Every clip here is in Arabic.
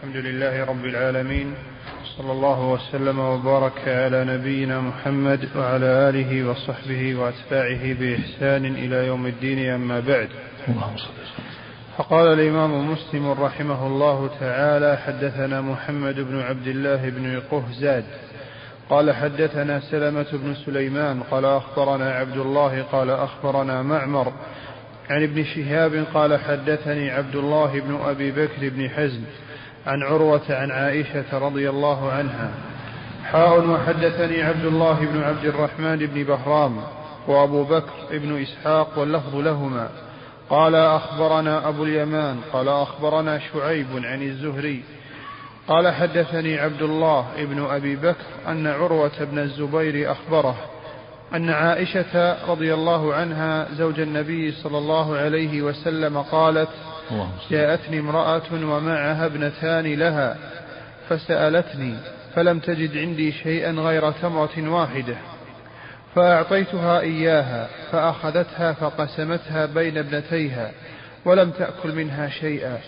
الحمد لله رب العالمين صلى الله وسلم وبارك على نبينا محمد وعلى آله وصحبه وأتباعه بإحسان إلى يوم الدين أما بعد. فقال الإمام مسلم رحمه الله تعالى حدثنا محمد بن عبد الله بن قهزاد. قال حدثنا سلمة بن سليمان. قال أخبرنا عبد الله. قال أخبرنا معمر. عن ابن شهاب قال حدثني عبد الله بن أبي بكر بن حزم. عن عروة عن عائشة رضي الله عنها. حاء وحدثني عبد الله بن عبد الرحمن بن بهرام وأبو بكر بن إسحاق واللفظ لهما. قال أخبرنا أبو اليمان قال أخبرنا شعيب عن الزهري. قال حدثني عبد الله بن أبي بكر أن عروة بن الزبير أخبره أن عائشة رضي الله عنها زوج النبي صلى الله عليه وسلم قالت جاءتني امرأة ومعها ابنتان لها فسألتني فلم تجد عندي شيئا غير تمرة واحدة؟ فأعطيتها إياها فأخذتها فقسمتها بين ابنتيها ولم تأكل منها شيئا.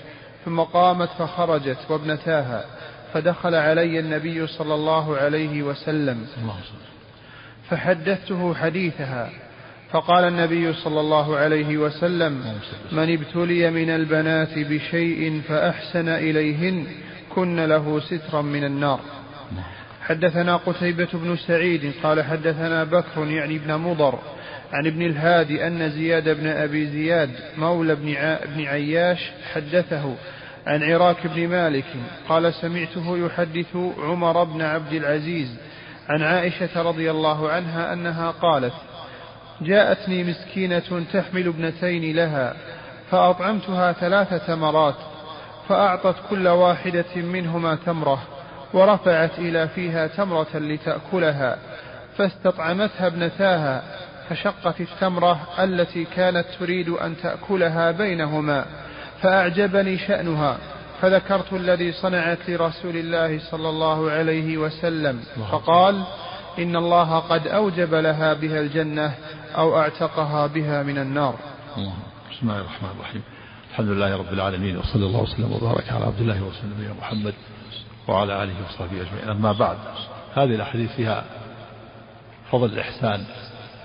ثم قامت فخرجت وابنتاها فدخل علي النبي صلى الله عليه وسلم. فحدثته حديثها فقال النبي صلى الله عليه وسلم من ابتلي من البنات بشيء فأحسن إليهن كن له سترا من النار. حدثنا قتيبة بن سعيد قال حدثنا بكر يعني ابن مضر عن ابن الهادي أن زياد بن أبي زياد مولى بن عياش حدثه عن عراك بن مالك قال سمعته يحدث عمر بن عبد العزيز عن عائشة رضي الله عنها أنها قالت جاءتني مسكينة تحمل ابنتين لها فأطعمتها ثلاث تمرات فأعطت كل واحدة منهما تمرة ورفعت إلى فيها تمرة لتأكلها فاستطعمتها ابنتاها فشقت التمرة التي كانت تريد أن تأكلها بينهما فأعجبني شأنها فذكرت الذي صنعت لرسول الله صلى الله عليه وسلم فقال إن الله قد أوجب لها بها الجنة أو أعتقها بها من النار. الله بسم الله الرحمن الرحيم. الحمد لله رب العالمين وصلى الله وسلم وبارك على عبد الله ورسوله نبينا محمد وعلى آله وصحبه أجمعين. أما بعد هذه الأحاديث فيها فضل الإحسان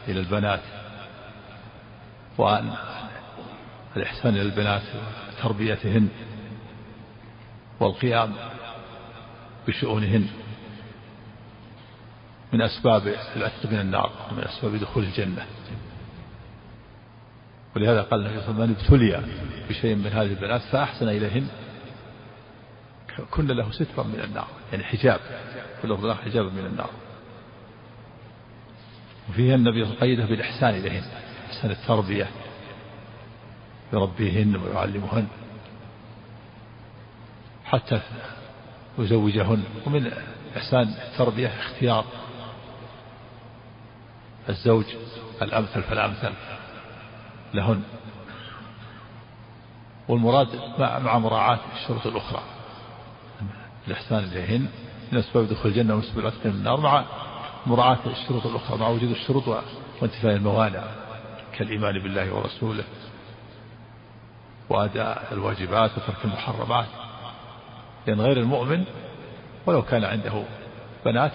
إلى البنات وأن الإحسان إلى البنات تربيتهن والقيام بشؤونهن من أسباب العتق من النار من أسباب دخول الجنة. ولهذا قال النبي صلى الله عليه وسلم من ابتلي بشيء من هذه البنات فأحسن إليهن. كن له سترا من النار يعني حجاب كل الله حجابا من النار. وفيها النبي قيده بالإحسان إليهن إحسان التربية يربيهن ويعلمهن حتى يزوجهن ومن إحسان التربية اختيار الزوج الأمثل فالأمثل. لهن. والمراد مع مراعاة الشروط الأخرى. الإحسان إليهن من أسباب دخول الجنة ومسبب العتق من النار مع مراعاة الشروط الأخرى مع وجود الشروط وانتفاء الموانع كالإيمان بالله ورسوله وأداء الواجبات وترك المحرمات. لأن غير المؤمن ولو كان عنده بنات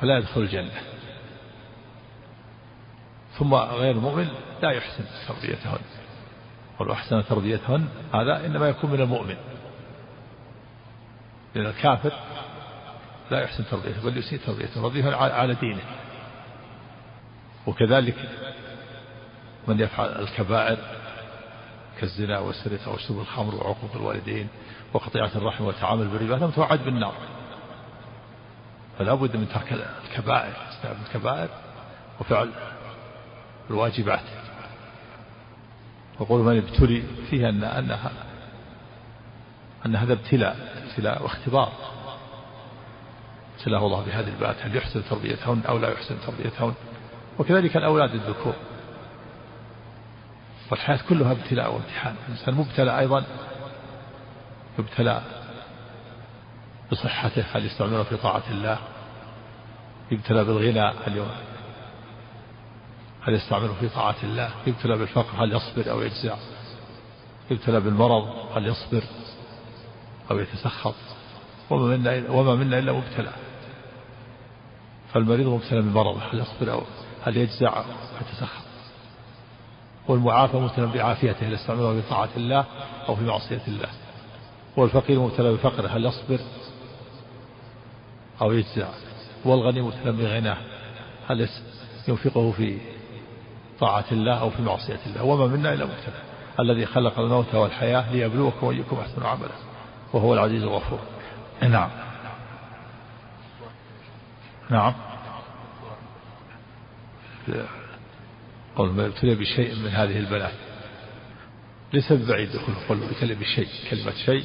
فلا يدخل الجنة. ثم غير المؤمن لا يحسن تربيتهن. ولو أحسن تربيتهن هذا إنما يكون من المؤمن. لأن الكافر لا يحسن تربيته بل يسيء تربيته يربيه على دينه. وكذلك من يفعل الكبائر كالزنا والسرقة وشرب الخمر وعقوق الوالدين وقطيعة الرحم والتعامل بالربا لم توعد بالنار فلا بد من ترك الكبائر استعمال الكبائر وفعل الواجبات. وقول من ابتلي فيها أن أنها أن هذا ابتلاء ابتلاء واختبار. ابتلاه الله بهذه البنات هل يحسن تربيتهن أو لا يحسن تربيتهن؟ وكذلك الأولاد الذكور. والحياة كلها ابتلاء وامتحان. الإنسان مبتلى أيضا يبتلى بصحته هل يستعمله في طاعة الله؟ يبتلى بالغنى هل هل يستعمله في طاعة الله؟ يبتلى بالفقر هل يصبر أو يجزع؟ يبتلى بالمرض هل يصبر أو يتسخط؟ وما منا وما منا إلا مبتلى. فالمريض مبتلى بمرضه هل يصبر أو هل يجزع أو يتسخط؟ والمعافى مبتلى بعافيته هل يستعمله بطاعة الله أو في معصية الله؟ والفقير مبتلى بفقره هل يصبر أو يجزع؟ والغني مبتلى بغناه هل ينفقه في طاعة الله أو في معصية الله. وما منا إلا مبتلى. الذي خلق الموت والحياة ليبلوكم أيكم أحسن عملا. وهو العزيز الغفور. نعم. نعم. قول ما ابتلي بشيء من هذه البنات ليس ببعيد دخول قول ابتلي بشيء. كلمة شيء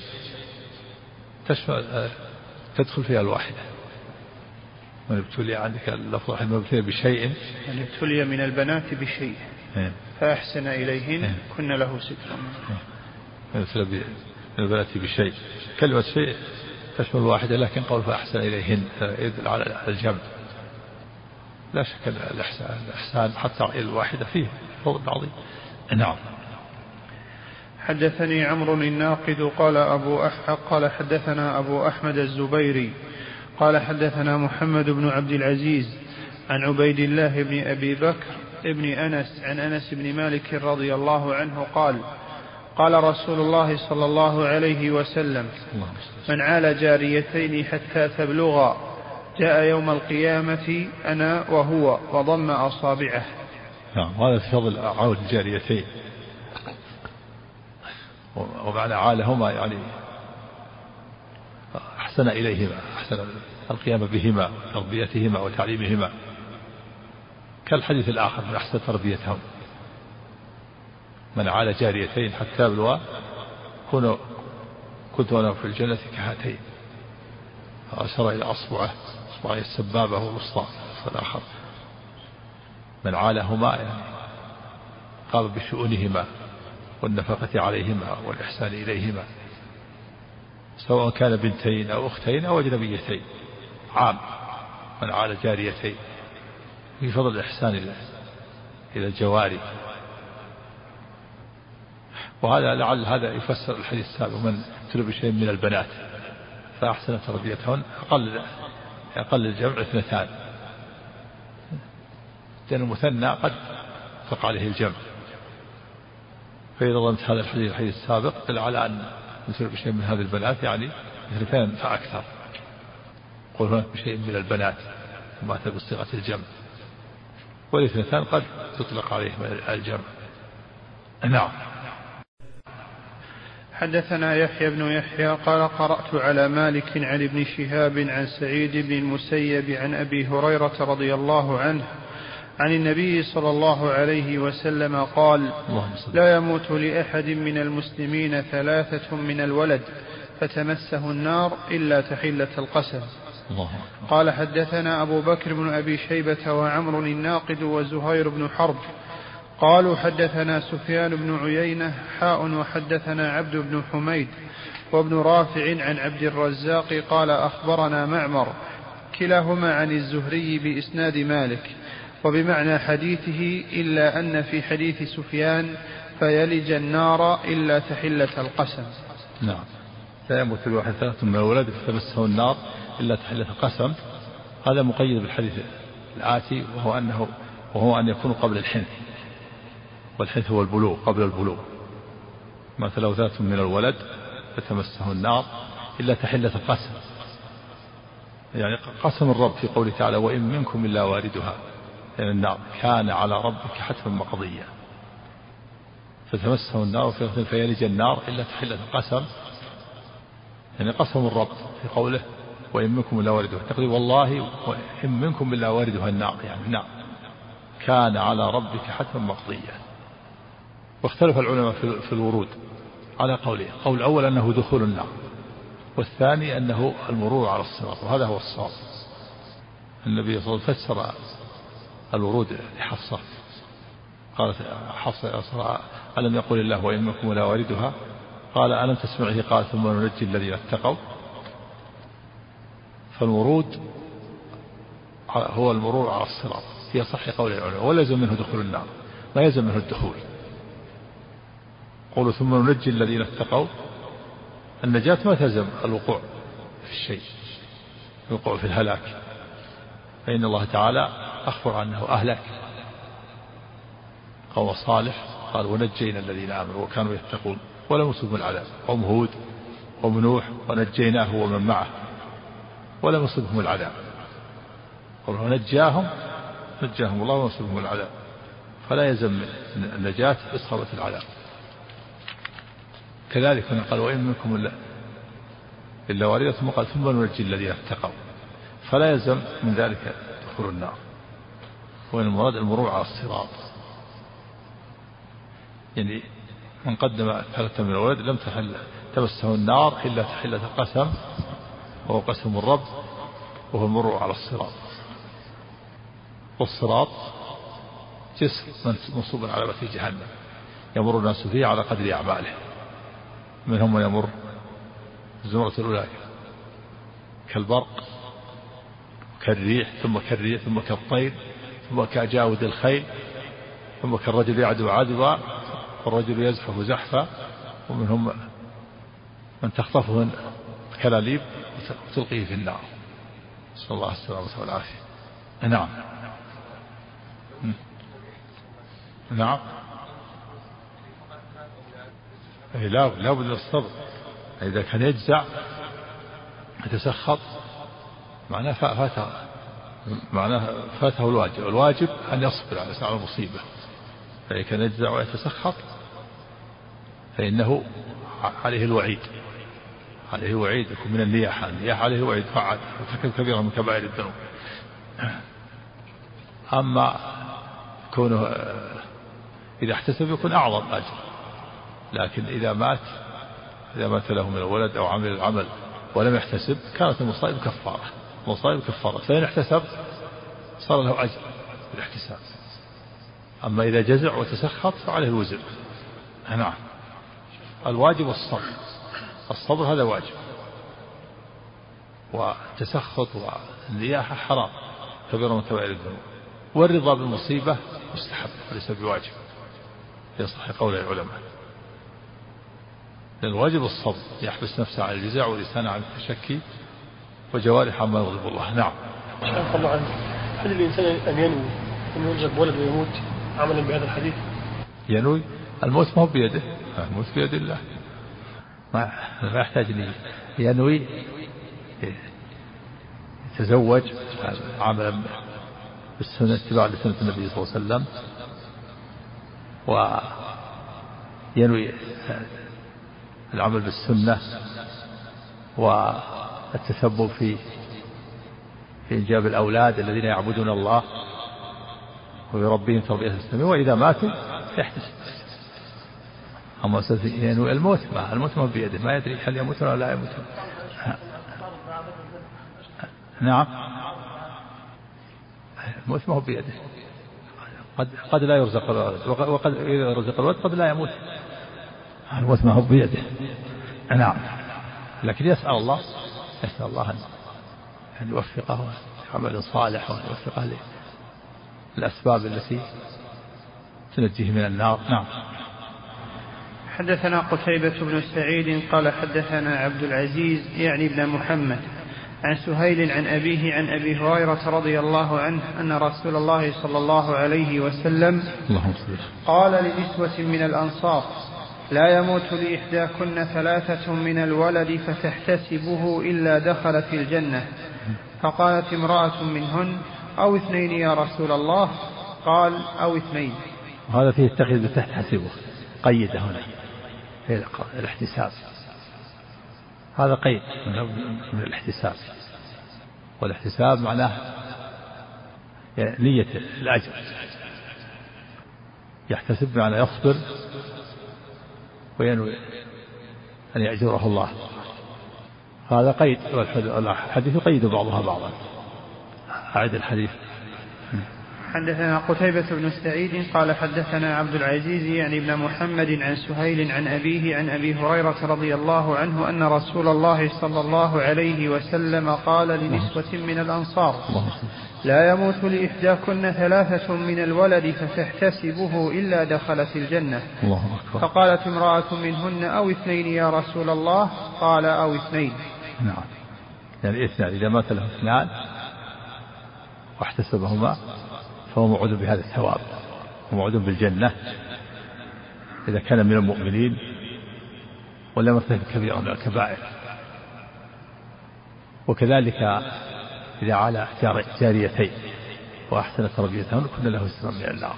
تشمل تدخل فيها الواحدة. من ابتلي عندك اللفظ من ابتلي بشيء. من ابتلي من البنات بشيء. إيه. فأحسن إليهن. إيه. كن له سترا. من ابتلي من البنات بشيء. كلمة شيء تشمل الواحدة لكن قول فأحسن إليهن يدل على الجمع. لا شك الإحسان, الإحسان حتى إلى الواحدة فيه فضل عظيم نعم. حدثني عمرو الناقد قال أبو أحق قال حدثنا أبو أحمد الزبيري قال حدثنا محمد بن عبد العزيز عن عبيد الله بن أبي بكر ابن أنس عن أنس بن مالك رضي الله عنه قال قال رسول الله صلى الله عليه وسلم من عال جاريتين حتى تبلغا جاء يوم القيامة أنا وهو وضم أصابعه. نعم هذا في فضل عود الجاريتين. ومعنى عالهما يعني أحسن إليهما. أحسن القيام بهما تربيتهما وتعليمهما. كالحديث الآخر من أحسن تربيتهم. من عال جاريتين حتى بلوا كنت أنا في الجنة كهاتين. فأشار إلى أصبعه أصبعه السبابة والوسطى الآخر من عالهما يعني قام بشؤونهما والنفقة عليهما والإحسان إليهما. سواء كان بنتين أو أختين أو أجنبيتين. عام. من عال جاريتين. في فضل الإحسان إلى إلى الجواري وهذا لعل هذا يفسر الحديث السابق من ابتلوا بشيء من البنات. فأحسن تربيتهن أقل أقل الجمع اثنتان. لأن المثنى قد تقع عليه الجمع. فإذا ظننت هذا الحديث الحديث السابق دل على أن مثل بشيء من هذه البنات يعني اثنتان فأكثر. قل هناك بشيء من البنات مات بصيغة الجمع. والاثنتان قد تطلق عليه الجمع. نعم. حدثنا يحيى بن يحيى قال قرأت على مالك عن ابن شهاب عن سعيد بن المسيب عن أبي هريرة رضي الله عنه عن النبي صلى الله عليه وسلم قال لا يموت لأحد من المسلمين ثلاثة من الولد فتمسه النار إلا تحلة القسم. الله قال حدثنا أبو بكر بن أبي شيبة وعمر الناقد وزهير بن حرب. قالوا حدثنا سفيان بن عيينة حاء وحدثنا عبد بن حميد وابن رافع عن عبد الرزاق قال أخبرنا معمر كلاهما عن الزهري بإسناد مالك. وبمعنى حديثه إلا أن في حديث سفيان فيلج النار إلا تحلة القسم. نعم. لا يموت الواحد ثلاثة من الولد فتمسه النار إلا تحلة القسم. هذا مقيد بالحديث الآتي وهو أنه وهو أن يكون قبل الحنث. والحنث هو البلوغ قبل البلوغ. مثل ذات من الولد فتمسه النار إلا تحلة القسم. يعني قسم الرب في قوله تعالى وإن منكم إلا واردها. النار كان على ربك حتما مقضيا. فتمسه النار في فيلج النار إلا تحلة القسم. يعني قسم الرب في قوله وإن منكم إلا واردها. تقول والله وإن منكم إلا واردها النار يعني النار كان على ربك حتما مقضيا. واختلف العلماء في الورود على قولين قول الأول أنه دخول النار والثاني أنه المرور على الصراط. وهذا هو الصواب. النبي صلى الله عليه وسلم فسر الورود لحفصة. قالت حفصة ألم يقول الله وإن منكم ولا واردها؟ قال ألم تسمعه قال ثم ننجي الذين اتقوا؟ فالورود هو المرور على الصراط في صح قول العلماء ولا يلزم منه دخول النار ما يلزم منه الدخول. قولوا ثم ننجي الذين اتقوا. النجاة ما تلزم الوقوع في الشيء الوقوع في الهلاك. فإن الله تعالى أخبر أنه أهلك. قوم صالح قال ونجينا الذين آمنوا وكانوا يتقون. ولم يصبهم العذاب. قوم هود قوم نوح ونجيناه ومن معه. ولم يصبهم العذاب. ونجاهم نجاهم الله ويصبهم العذاب. فلا يلزم النجاة إصابة العذاب. كذلك من قال وإن منكم إلا إلا واردة. ثم قال ثم ننجي الذين اتقوا. فلا يلزم من ذلك دخول النار. وإن المراد المرور على الصراط. يعني من قدم ثلاثة من الولد لم تحل تمسه النار إلا تحلة قسم وهو قسم الرب وهو المرور على الصراط. والصراط جسر منصوب على متن جهنم يمر الناس فيه على قدر أعماله. منهم من يمر الزمرة الأولى كالبرق كالريح ثم كالريح ثم كالطير. ثم كأجاود الخيل ثم كالرجل يعدو عدوا والرجل يزحف زحفا ومنهم من تخطفه الكلاليب وتلقيه في النار. نسأل الله السلامة والعافية. نعم. نعم. أي لا لا بد الصبر. إذا كان يجزع يتسخط معناه فاته. معناه فاته الواجب. الواجب أن يصبر على ساعة المصيبة. فإذا كان يجزع ويتسخط فإنه عليه الوعيد. عليه وعيد يكون من النياحة. النياحة عليه وعيد. فعل. ارتكب كبيرة من كبائر الذنوب. أما كونه إذا احتسب يكون أعظم أجر. لكن إذا مات إذا مات له من الولد أو عمل العمل ولم يحتسب كانت المصائب كفارة. مصائب كفارة. فإن احتسب صار له أجر بالاحتساب أما إذا جزع وتسخط فعليه الوزر نعم. الواجب الصبر. الصبر هذا واجب. والتسخط والنياحة حرام كبيرة من كبائر الذنوب. والرضا بالمصيبة مستحب وليس بواجب. يصح قول العلماء. لأن الواجب الصبر يحبس نفسه عن الجزاء ولسانه عن التشكي وجوارح عما يغضب الله. نعم. الله عنه هل الإنسان أن ينوي أن يرزق ولد ويموت عملا بهذا الحديث؟ ينوي؟ الموت ما هو بيده. الموت بيد الله. ما ما يحتاج ينوي؟ يتزوج عملا بالسنة اتباع لسنة النبي صلى الله عليه وسلم. وينوي العمل بالسنة. والتسبب في في إنجاب الأولاد الذين يعبدون الله ويربيهم تربية إسلامية وإذا ماتوا يحتسب. أما ينوي الموت ما الموت ما بيده. ما يدري هل يموت ولا لا يموت. نعم. الموت ما هو بيده. قد قد لا يرزق الولد. وقد إذا رزق الولد قد لا يموت. الموت ما هو بيده. نعم. لكن يسأل الله يسأل الله أن يوفقه عمل صالح وأن يوفقه للأسباب التي تنجيه من النار. نعم. حدثنا قتيبة بن سعيد قال حدثنا عبد العزيز يعني ابن محمد عن سهيل عن أبيه عن أبي هريرة رضي الله عنه أن رسول الله صلى الله عليه وسلم قال لنسوة من الأنصار لا يموت لإحداكن ثلاثة من الولد فتحتسبه إلا دخل في الجنة. فقالت امرأة منهن أو اثنين يا رسول الله؟ قال أو اثنين. وهذا فيه التقييد تحتسبه. قيد هنا في الاحتساب هذا قيد من الاحتساب والاحتساب معناه نية الأجر. يحتسب معنى يصبر وينوي أن يأجره الله. هذا قيد والحديث يقيد بعضها بعضا. أعد الحديث. حدثنا قتيبة بن سعيد قال حدثنا عبد العزيز يعني ابن محمد عن سهيل عن أبيه عن أبي هريرة رضي الله عنه أن رسول الله صلى الله عليه وسلم قال لنسوة من الأنصار لا يموت لإحداكن ثلاثة من الولد فتحتسبه إلا دخلت الجنة. الله أكبر. فقالت امرأة منهن أو اثنين يا رسول الله؟ قال أو اثنين. نعم. يعني اثنان إذا مات له اثنان واحتسبهما فهو موعود بهذا الثواب وموعود بالجنة إذا كان من المؤمنين ولم يرتكب كبيرة من الكبائر. وكذلك إذا على جاريتين وأحسن تربيتهن كن له سترا من النار.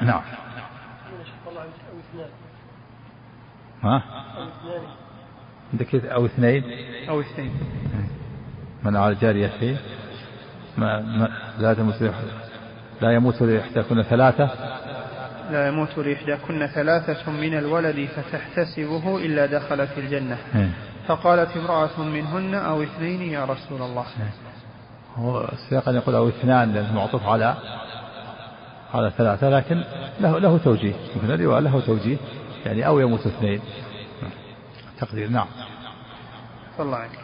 نعم. ها؟ عندك أو اثنين؟ أو اثنين. من على جاريتين ما, ما لا تموت لا يموت لإحداكن ثلاثة؟ لا يموت لإحداكن ثلاثة من الولد فتحتسبه إلا دخلت الجنة. إيه. فقالت امرأة منهن أو اثنين يا رسول الله. هو السياق أن يقول أو اثنان لأنه معطوف على على ثلاثة لكن له له توجيه. يمكن الرواية له توجيه. يعني أو يموت اثنين. تقدير نعم. الله عنك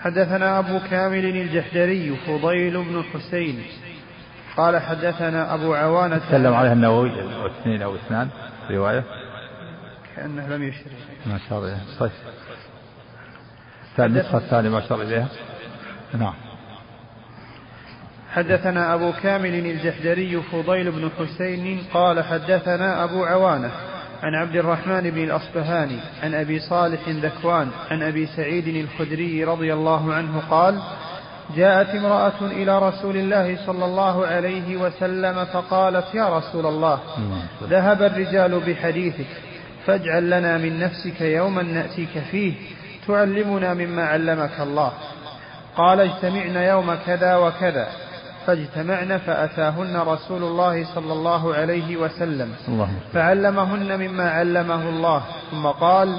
حدثنا أبو كامل الجحدري فضيل بن حسين. قال حدثنا أبو عوانة. تكلم عليها النووي اثنين أو اثنان رواية. كأنه لم يشر ما شاء الله طيب. النسخة الثانية ما شاء الله إليها. نعم. حدثنا أبو كامل الجحدري فضيل بن حسين قال حدثنا أبو عوانة عن عبد الرحمن بن الأصبهاني عن أبي صالح ذكوان عن أبي سعيد الخدري رضي الله عنه قال جاءت امرأة إلى رسول الله صلى الله عليه وسلم فقالت يا رسول الله ذهب الرجال بحديثك فاجعل لنا من نفسك يوما نأتيك فيه تعلمنا مما علمك الله. قال اجتمعن يوم كذا وكذا. فاجتمعن فأتاهن رسول الله صلى الله عليه وسلم فعلمهن مما علمه الله. ثم قال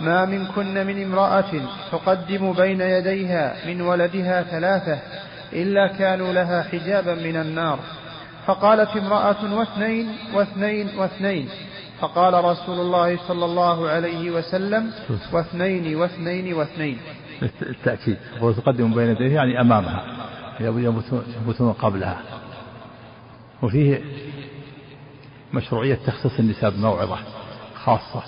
ما منكن من امرأة تقدم بين يديها من ولدها ثلاثة إلا كانوا لها حجابا من النار. فقالت امرأة واثنين واثنين واثنين. فقال رسول الله صلى الله عليه وسلم واثنين واثنين واثنين. التأكيد وتقدم بين يديها يعني أمامها. يموتون قبلها. وفيه مشروعية تخصيص النساء بموعظة خاصة.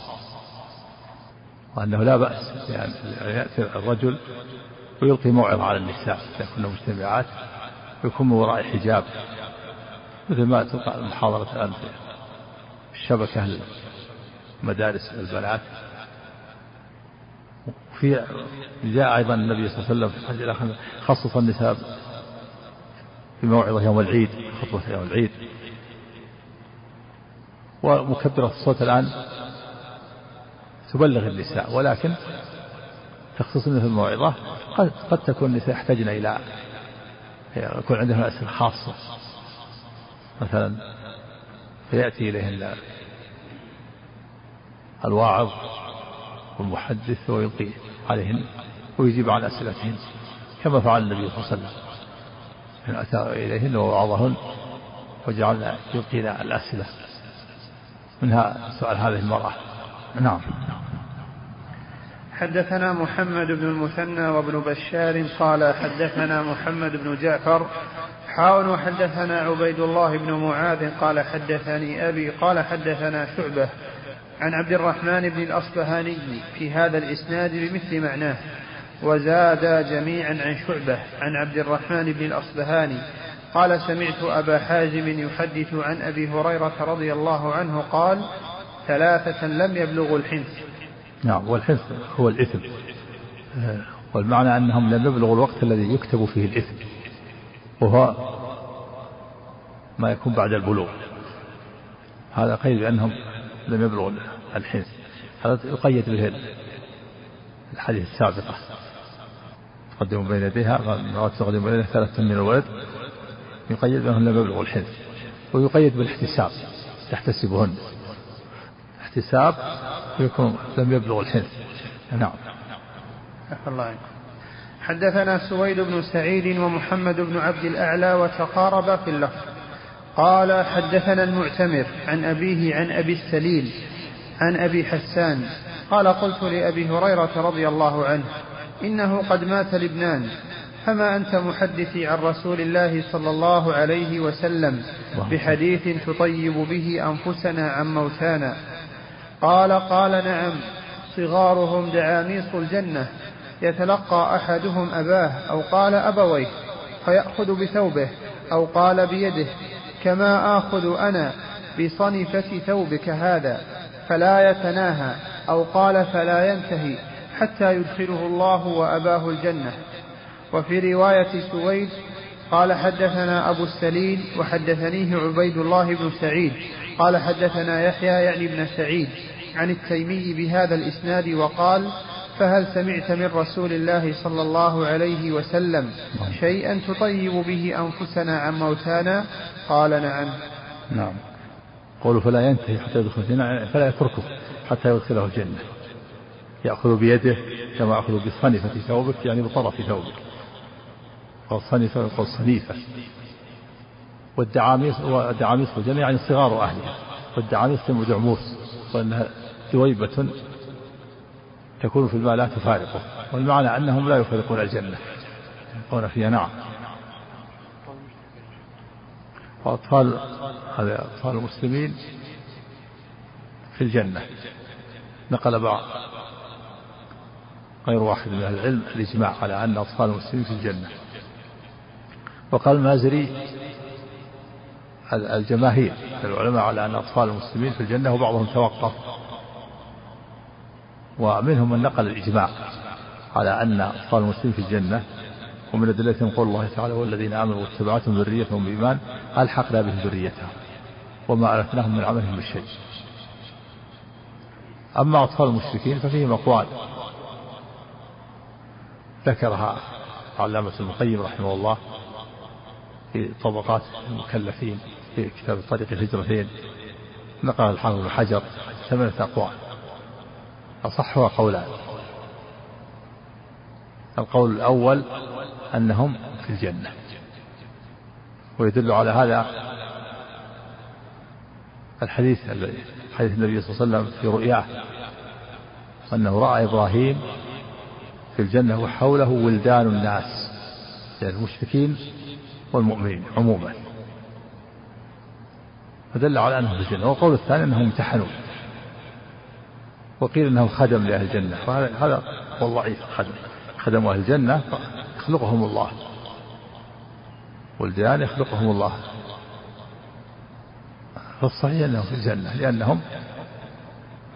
وأنه لا بأس يعني يأتي الرجل ويلقي موعظة على النساء إذا كنا مجتمعات ويكون من وراء حجاب مثل ما تلقى المحاضرة الآن في الشبكة مدارس البنات. وفي جاء أيضا النبي صلى الله عليه وسلم خصص النساء بموعظة يوم العيد خطبة يوم العيد. ومكبرة الصوت الآن تبلغ النساء ولكن تخصص مثل الموعظة قد, قد تكون النساء يحتاجن إلى يكون عندهم أسئلة خاصة. مثلا فيأتي إليهن الواعظ والمحدث ويلقي عليهن ويجيب عن أسئلتهن كما فعل النبي صلى الله عليه وسلم. من أتى إليهن ووعظهن وجعلنا يلقينا الأسئلة. منها سؤال هذه المرأة. نعم. حدثنا محمد بن المثنى وابن بشار قال حدثنا محمد بن جعفر حاون وحدثنا عبيد الله بن معاذ قال حدثني أبي قال حدثنا شعبة عن عبد الرحمن بن الأصبهاني في هذا الإسناد بمثل معناه وزاد جميعا عن شعبة عن عبد الرحمن بن الأصبهاني قال سمعت أبا حازم يحدث عن أبي هريرة رضي الله عنه قال ثلاثة لم يبلغوا الحنث نعم والحنث هو الإثم. والمعنى أنهم لم يبلغوا الوقت الذي يكتب فيه الإثم وهو ما يكون بعد البلوغ. هذا قيد بأنهم لم يبلغوا الحنث هذا يقيد به الحديث السابقة. تقدم بين يديها تقدم بين يديها ثلاثة من الولد. يقيد بأنهم لم يبلغوا الحنث ويقيد بالإحتساب تحتسبهن. احتساب يكون لم يبلغ الحنث نعم. الله عنك. حدثنا سويد بن سعيد ومحمد بن عبد الأعلى وتقاربا في اللفظ. قال حدثنا المعتمر عن أبيه عن أبي السليل عن أبي حسان. قال قلت لأبي هريرة رضي الله عنه إنه قد مات لبنان. فما أنت محدثي عن رسول الله صلى الله عليه وسلم بحديث تطيب به أنفسنا عن موتانا؟ قال قال نعم صغارهم دعاميص الجنة يتلقى أحدهم أباه أو قال أبويه فيأخذ بثوبه أو قال بيده كما آخذ أنا بصنفة ثوبك هذا فلا يتناهى أو قال فلا ينتهي حتى يدخله الله وأباه الجنة. وفي رواية سويد قال حدثنا أبو السليل وحدثنيه عبيد الله بن سعيد قال حدثنا يحيى يعني بن سعيد عن التيمي بهذا الإسناد وقال فهل سمعت من رسول الله صلى الله عليه وسلم شيئا تطيب به أنفسنا عن موتانا؟ قال نعم. نعم. قوله فلا ينتهي حتى يدخل الجنة فلا يتركه حتى يدخله الجنة. يأخذ بيده كما يأخذ بصنفة ثوبك يعني بطرف ثوبك. والصنفة يقول صنيفة. والدعاميس والدعاميس في الجنة يعني صغار أهلها والدعاميس جمع دعموس. وأنها دويبة تكون في الماء لا تفارقه. والمعنى أنهم لا يفارقون الجنة. يبقون فيها نعم. وأطفال هذا أطفال المسلمين في الجنة. نقل بعض غير واحد من أهل العلم الإجماع على أن أطفال المسلمين في الجنة. وقال المازري الجماهير العلماء على أن أطفال المسلمين في الجنة وبعضهم توقف. ومنهم من نقل الإجماع على أن أطفال المسلمين في الجنة ومن أدلتهم قول الله تعالى والذين آمنوا واتبعتهم ذريتهم بإيمان ألحقنا بهم ذريتهم وما ألفناهم من عملهم من شيء أما أطفال المشركين ففيهم أقوال. ذكرها علامة ابن القيم رحمه الله في طبقات المكلفين. في كتاب طريق الهجرتين نقل الحافظ بن حجر ثمانية أقوال. أصحها قولان القول الأول أنهم في الجنة. ويدل على هذا الحديث حديث النبي صلى الله عليه وسلم في رؤياه. أنه رأى إبراهيم في الجنة وحوله ولدان الناس يعني المشركين والمؤمنين عموما. فدل على أنهم في الجنة. والقول الثاني أنهم امتحنوا. وقيل أنه خدم لأهل الجنة. وهذا هذا هو الضعيف خدم. خدم أهل الجنة يخلقهم الله. والجان يخلقهم الله. فالصحيح أنهم في الجنة لأنهم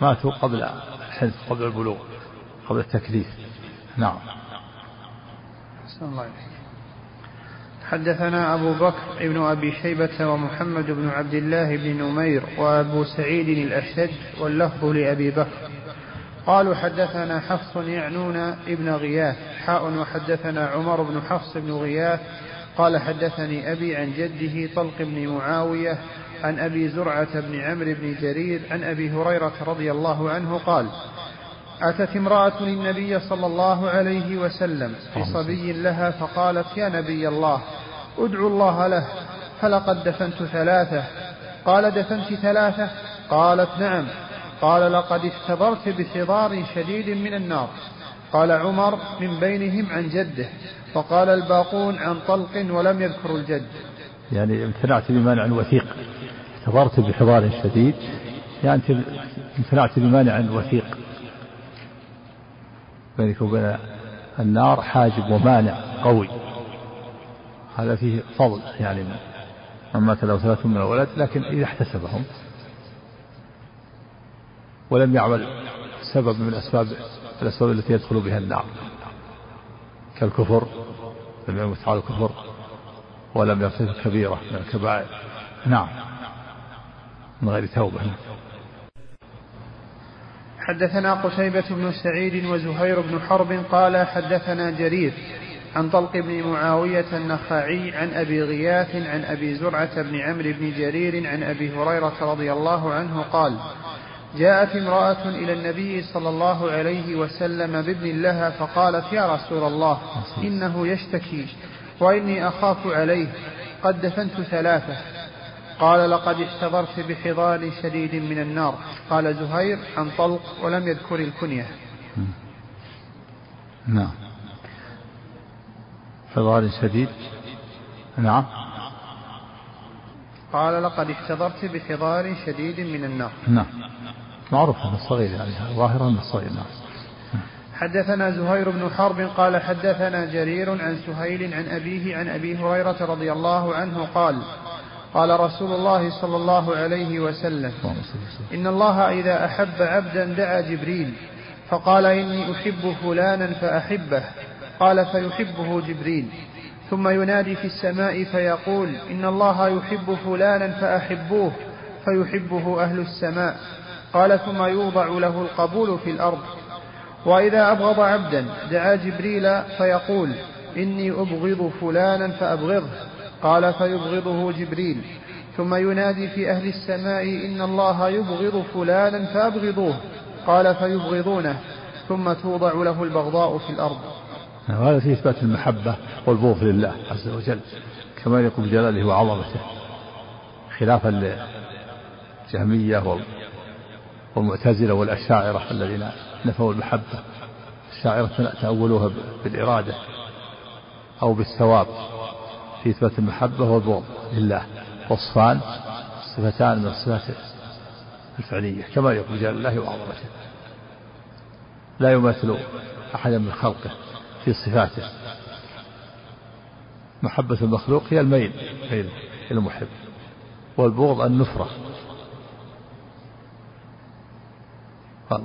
ماتوا قبل الحنث قبل البلوغ قبل التكليف. نعم. الله حدثنا أبو بكر ابن أبي شيبة ومحمد بن عبد الله بن نمير وأبو سعيد الأشج واللفظ لأبي بكر. قالوا حدثنا حفص يعنون ابن غياث. حاء وحدثنا عمر بن حفص بن غياث. قال حدثني أبي عن جده طلق بن معاوية عن أبي زرعة بن عمرو بن جرير عن أبي هريرة رضي الله عنه قال أتت امرأة النبي صلى الله عليه وسلم بصبي لها فقالت يا نبي الله ادعو الله له فلقد دفنت ثلاثة. قال دفنت ثلاثة؟ قالت نعم. قال لقد اختبرت بحضار شديد من النار. قال عمر من بينهم عن جده. وقال الباقون عن طلق ولم يذكروا الجد. يعني امتنعت بمانع وثيق. اختبرت بحضار شديد؟ يعني امتنعت بمانع وثيق. بينك وبين النار حاجب ومانع قوي. هذا فيه فضل يعني من مات له ثلاثة من الولد لكن إذا احتسبهم ولم يعمل سبب من أسباب الأسباب التي يدخل بها النار كالكفر لم يمت على الكفر ولم يرتكب كبيرة من الكبائر. نعم من غير توبة. حدثنا قتيبة بن سعيد وزهير بن حرب قال حدثنا جرير عن طلق بن معاوية النخعي عن أبي غياث عن أبي زرعة بن عمرو بن جرير عن أبي هريرة رضي الله عنه قال جاءت امرأة إلى النبي صلى الله عليه وسلم بابن لها فقالت يا رسول الله إنه يشتكي وإني أخاف عليه قد دفنت ثلاثة قال لقد احتضرت بحضار شديد من النار. قال زهير عن طلق ولم يذكر الكنية. نعم. حضار شديد. نعم. قال لقد احتضرت بحضار شديد من النار. نعم. معروف أن الصغير يعني ظاهرا أن الصغير نعم. حدثنا زهير بن حرب قال حدثنا جرير عن سهيل عن أبيه عن أبي هريرة رضي الله عنه قال قال رسول الله صلى الله عليه وسلم إن الله إذا أحب عبدا دعا جبريل فقال إني أحب فلانا فأحبه قال فيحبه جبريل ثم ينادي في السماء فيقول إن الله يحب فلانا فأحبوه فيحبه أهل السماء قال ثم يوضع له القبول في الأرض. وإذا أبغض عبدا دعا جبريل فيقول إني أبغض فلانا فأبغضه. قال فيبغضه جبريل. ثم ينادي في أهل السماء إن الله يبغض فلانا فأبغضوه. قال فيبغضونه. ثم توضع له البغضاء في الأرض. هذا في إثبات المحبة والبغض لله عز وجل كما يقول بجلاله وعظمته. خلافا للجهمية والمعتزلة والأشاعرة الذين نفوا المحبة. الشاعرة تأولوها بالإرادة أو بالثواب. في إثبات المحبة والبغض لله. وصفان صفتان من الصفات الفعلية كما يقول جل الله وعظمته. لا يماثل أحدا من خلقه في صفاته. محبة المخلوق هي الميل إلى المحب. والبغض النفرة.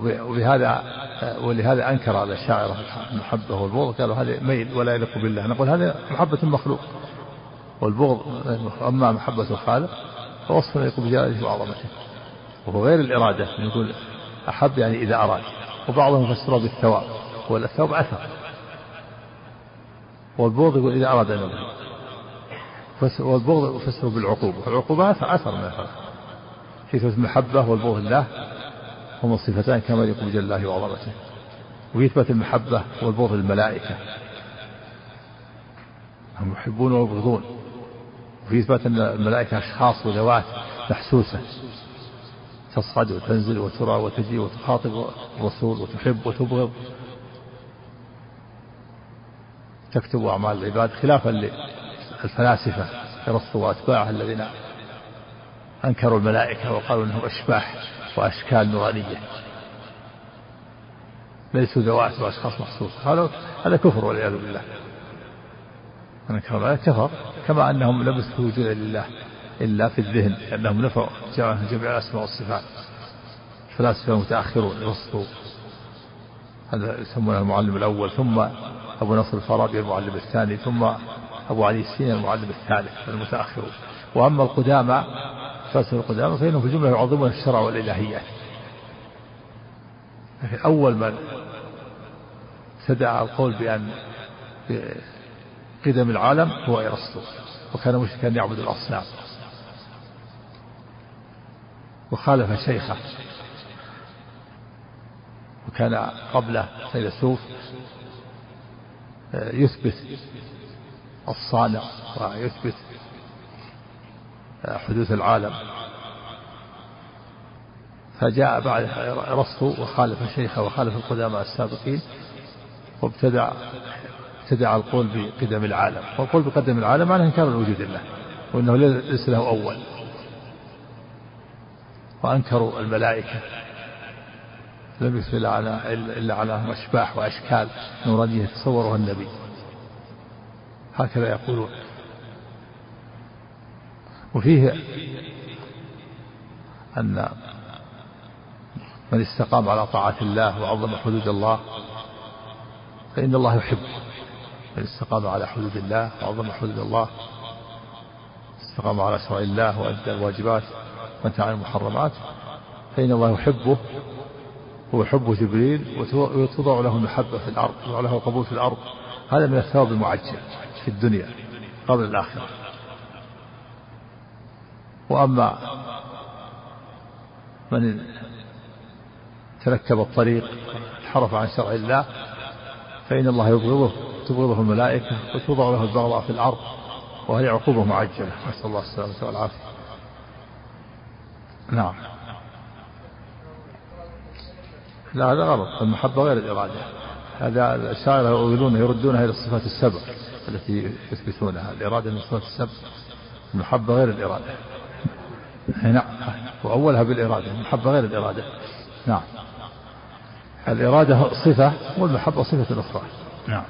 وبهذا ولهذا أنكر على الشاعر المحبة والبغض قالوا هذا ميل ولا يليق بالله. نقول هذا محبة المخلوق. والبغض أما محبة الخالق فوصف يليق بجلاله وعظمته. وهو غير الإرادة نقول أحب يعني إذا أراد. وبعضهم فسره بالثواب والثواب أثر. والبغض يقول إذا أراد أن يبغض. والبغض يفسره بالعقوبة. والعقوبه اثر من الخلق. في المحبة والبغض لله هما الصفتان كما يقول جل الله وعظمته. ويثبت المحبة والبغض للملائكة. هم يحبون ويبغضون. وفي إثبات أن الملائكة أشخاص وذوات محسوسة تصعد وتنزل وترى وتجي وتخاطب الرسول وتحب وتبغض. تكتب أعمال العباد خلافا للفلاسفة ارسطو وأتباعه الذين أنكروا الملائكة وقالوا أنهم أشباح وأشكال نورانية. ليسوا ذوات وأشخاص مخصوصة هذا هذا كفر والعياذ بالله. من كفر. كفر. كما أنهم لم يثبتوا وجودا لله إلا في الذهن لأنهم نفوا جميع الأسماء والصفات. الفلاسفة المتأخرون يرسطوا هذا يسمونه المعلم الأول ثم أبو نصر الفارابي المعلم الثاني ثم أبو علي السيني المعلم الثالث المتأخرون. وأما القدامى فلسفة القدامى فإنهم في الجملة يعظمون الشرع والإلهيات لكن أول من ابتدع القول بأن قدم العالم هو إرسطو وكان مشركا يعبد الأصنام. وخالف شيخه. وكان قبله فيلسوف يثبت الصانع ويثبت حدوث العالم. فجاء بعد رصه وخالف شيخه وخالف القدامى السابقين وابتدع ابتدع القول بقدم العالم. والقول بقدم العالم معناه إنكار وجود الله وإنه ليس له أول. وأنكروا الملائكة. لم يثبت إلا على أشباح وأشكال نورانية تصورها النبي. هكذا يقولون. وفيه أن من استقام على طاعة الله وعظم حدود الله فإن الله يحبه من استقام على حدود الله وعظم حدود الله. استقام على شرع الله وأدى الواجبات وانتهى عن المحرمات. فإن الله يحبه ويحب جبريل وتوضع له المحبة في الأرض وتوضع له القبول في الأرض. هذا من الثواب المعجل في الدنيا قبل الآخرة. وأما من تركب الطريق انحرف عن شرع الله فإن الله يبغضه. تبغضه الملائكة وتوضع له البغضاء في الأرض وهي عقوبة معجلة. نسأل الله السلامة والعافية. نعم. لا هذا غلط. المحبة غير الإرادة. هذا الأشاعرة يؤولون يردونها إلى الصفات السبع التي يثبتونها. الإرادة من الصفات السبع. المحبة غير الإرادة. نعم. وأولها بالإرادة. المحبة غير الإرادة. نعم. الإرادة صفة والمحبة صفة أخرى. نعم.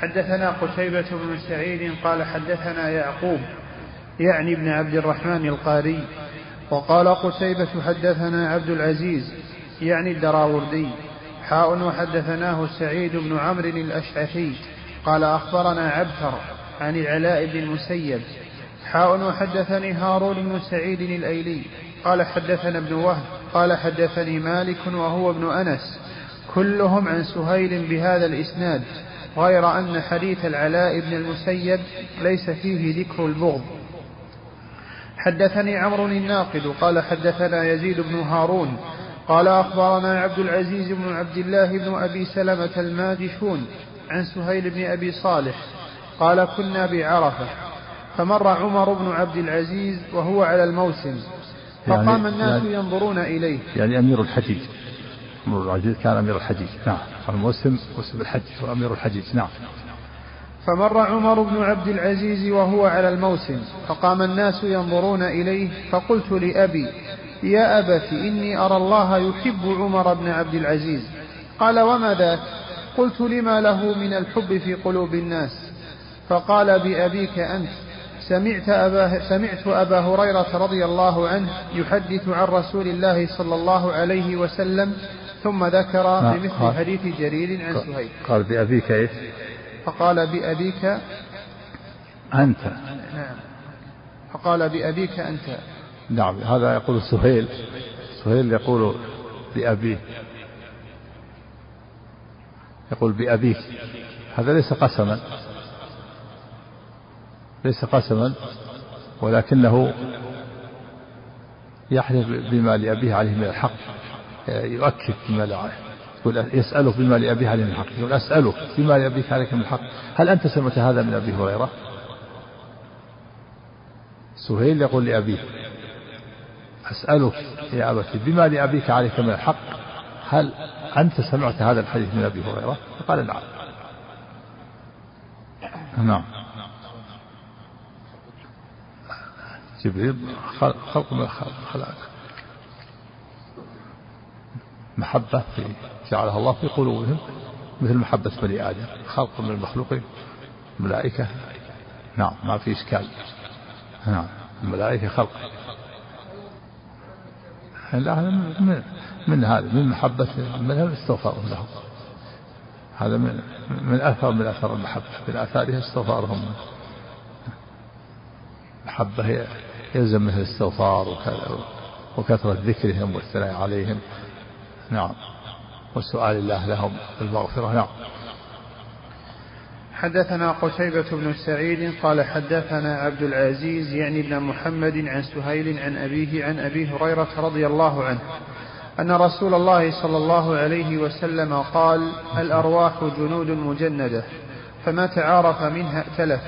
حدثنا قتيبة بن سعيد قال حدثنا يعقوب يعني ابن عبد الرحمن القاري وقال قتيبة حدثنا عبد العزيز يعني الدراوردي حاء وحدثناه سعيد بن عمرو الأشعثي قال أخبرنا عبثر عن العلاء بن المسيب حاء وحدثني هارون بن سعيد الأيلي قال حدثنا ابن وهب قال حدثني مالك وهو ابن أنس كلهم عن سهيل بهذا الإسناد. غير أن حديث العلاء بن المسيب ليس فيه ذكر البغض. حدثني عمرو الناقد قال حدثنا يزيد بن هارون قال أخبرنا عبد العزيز بن عبد الله بن أبي سلمة الماجشون عن سهيل بن أبي صالح قال كنا بعرفة فمر عمر بن عبد العزيز وهو على الموسم فقام يعني الناس يعني ينظرون إليه. يعني أمير الحجيج عمر بن العزيز كان أمير الحجيج. نعم. الموسم موسم الحج وأمير الحجيج. نعم. فمر عمر بن عبد العزيز وهو على الموسم فقام الناس ينظرون إليه فقلت لأبي يا أبت إني أرى الله يحب عمر بن عبد العزيز. قال وما ذاك؟ قلت لما له من الحب في قلوب الناس؟ فقال بأبيك أنت سمعت أبا, سمعت أبا هريرة رضي الله عنه يحدث عن رسول الله صلى الله عليه وسلم ثم ذكر نعم. بمثل حديث جرير عن سهيل. قال بأبيك إيش؟ فقال بأبيك أنت. نعم. فقال بأبيك أنت. نعم هذا يقول سهيل. سهيل يقول بأبيه يقول بأبيك. هذا ليس قسما. ليس قسما ولكنه يحلف بما لأبيه عليه من الحق. يؤكد بما لا يقول يسأله بما لأبيه عليه من الحق يقول أسأله بما لأبيك عليك من الحق. هل أنت سمعت هذا من أبي هريرة؟ سهيل يقول لأبيه أسألك يا أبتي بما لأبيك عليك من الحق هل أنت سمعت هذا الحديث من أبي هريرة؟ قال نعم. نعم. جبريل خلق من الخلائق محبة في جعلها الله في قلوبهم مثل محبة بني آدم خلق من المخلوقين الملائكة نعم ما في إشكال. نعم الملائكة خلق. لا من, من هذا من محبة من استغفارهم لهم. هذا من من أثر من أثر المحبة. من آثارها استغفارهم المحبة هي يلزم مثل الاستغفار وكثرة ذكرهم والثناء عليهم. نعم. وسؤال الله لهم المغفرة نعم. حدثنا قتيبة بن سعيد قال حدثنا عبد العزيز يعني ابن محمد عن سهيل عن أبيه عن أبي هريرة رضي الله عنه أن رسول الله صلى الله عليه وسلم قال الأرواح جنود مجندة فما تعارف منها ائتلف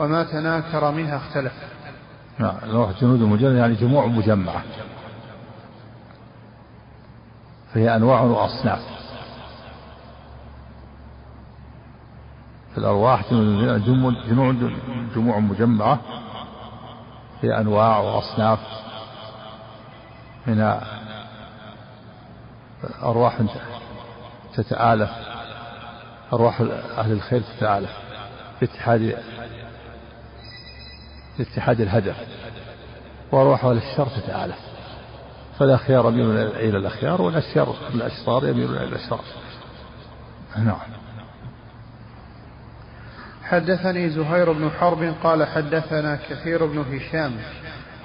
وما تناكر منها اختلف. نعم الأرواح جنود مجندة يعني جموع مجمعة. فهي أنواع وأصناف. في الأرواح جموع جموع مجمعة. هي أنواع وأصناف. من أرواح تتآلف. أرواح أهل الخير تتآلف. باتحاد باتحاد الهدف. وأرواح أهل الشر تتآلف. فالأخيار يميلون إلى الأخيار والأشرار الأشرار يميلون إلى الأشرار. نعم. حدثني زهير بن حرب قال حدثنا كثير بن هشام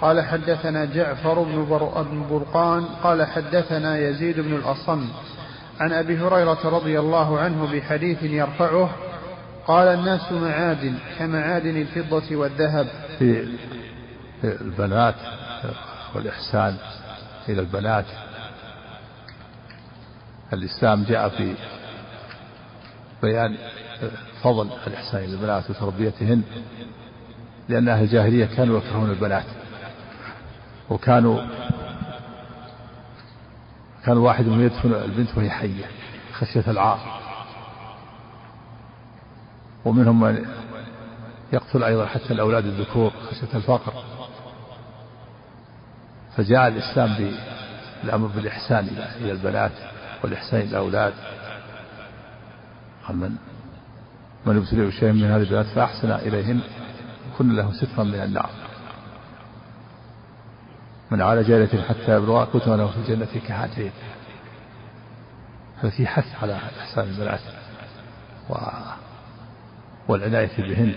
قال حدثنا جعفر بن برقان قال حدثنا يزيد بن الأصم عن أبي هريرة رضي الله عنه بحديث يرفعه قال الناس معادن كمعادن الفضة والذهب. في البنات والإحسان. إلى البنات. الإسلام جاء في بيان فضل الإحسان إلى البنات وتربيتهن لأن أهل الجاهلية كانوا يكرهون البنات وكانوا كان واحد منهم يدفن البنت وهي حية خشية العار. ومنهم من يقتل أيضا حتى الأولاد الذكور خشية الفقر. فجاء الإسلام بالأمر بالإحسان إلى البنات والإحسان إلى الأولاد. من من ابتلي بشيء من هذه البنات فأحسن إليهن كن له سترا من النار. من على جارية حتى يبلغ كتب له في الجنة كهاتين. ففي حث على إحسان البنات و والعناية بهن.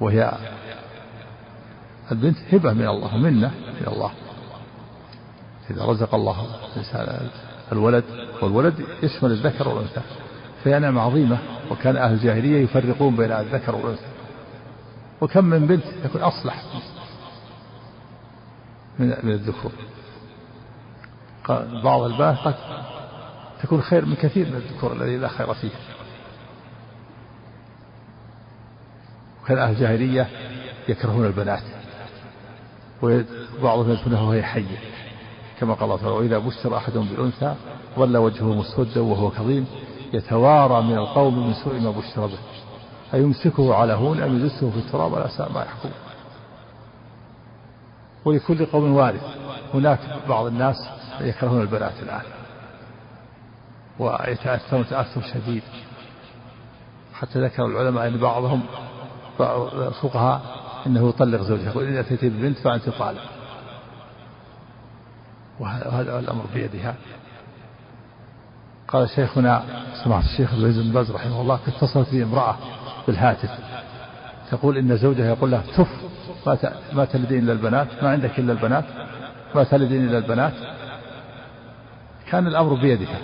وهي البنت هبة من الله ومنة من الله. إذا رزق الله الإنسان الولد والولد يشمل الذكر والأنثى. فهي نعمة عظيمة وكان أهل الجاهلية يفرقون بين الذكر والأنثى. وكم من بنت تكون أصلح من من الذكور. بعض البنات قد تكون خير من كثير من الذكور الذي لا خير فيه. وكان أهل الجاهلية يكرهون البنات. وبعضهم يدفنها وهي حية كما قال الله تعالى وإذا بشر أحدهم بالأنثى ظل وجهه مسودا وهو كظيم يتوارى من القوم من سوء ما بشر به. أيمسكه على هون أم يدسه في التراب ولا ساء ما يحكم؟ ولكل قوم وارث. هناك بعض الناس يكرهون البنات الآن ويتأثرون تأثر شديد. حتى ذكر العلماء أن بعضهم الفقهاء أنه يطلق زوجها. يقول إن أتيت ببنت فأنت طالق. وهذا الأمر بيدها. قال شيخنا سمعت الشيخ العزيز بن باز رحمه الله اتصلت بي امرأة بالهاتف. تقول إن زوجها يقول لها تف ما ما تلدين إلا البنات ما عندك إلا البنات ما تلدين إلا البنات. كان الأمر بيدها.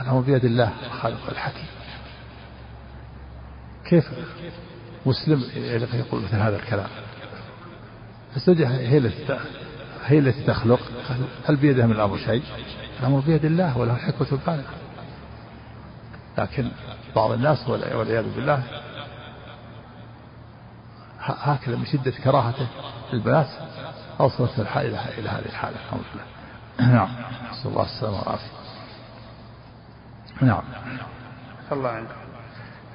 الأمر بيد الله الخالق الحكيم. كيف مسلم يقول مثل هذا الكلام. الزوجة هي هي التي تخلق هل بيدها من الأمر شيء؟ الأمر بيد الله وله الحكمة البالغة. لكن بعض الناس والعياذ بالله هكذا من شدة كراهته للبنات أوصلت الحال إلى هذه الحالة. الحمد لله نعم. نسأل الله السلامة والعافية. نعم. الله عنك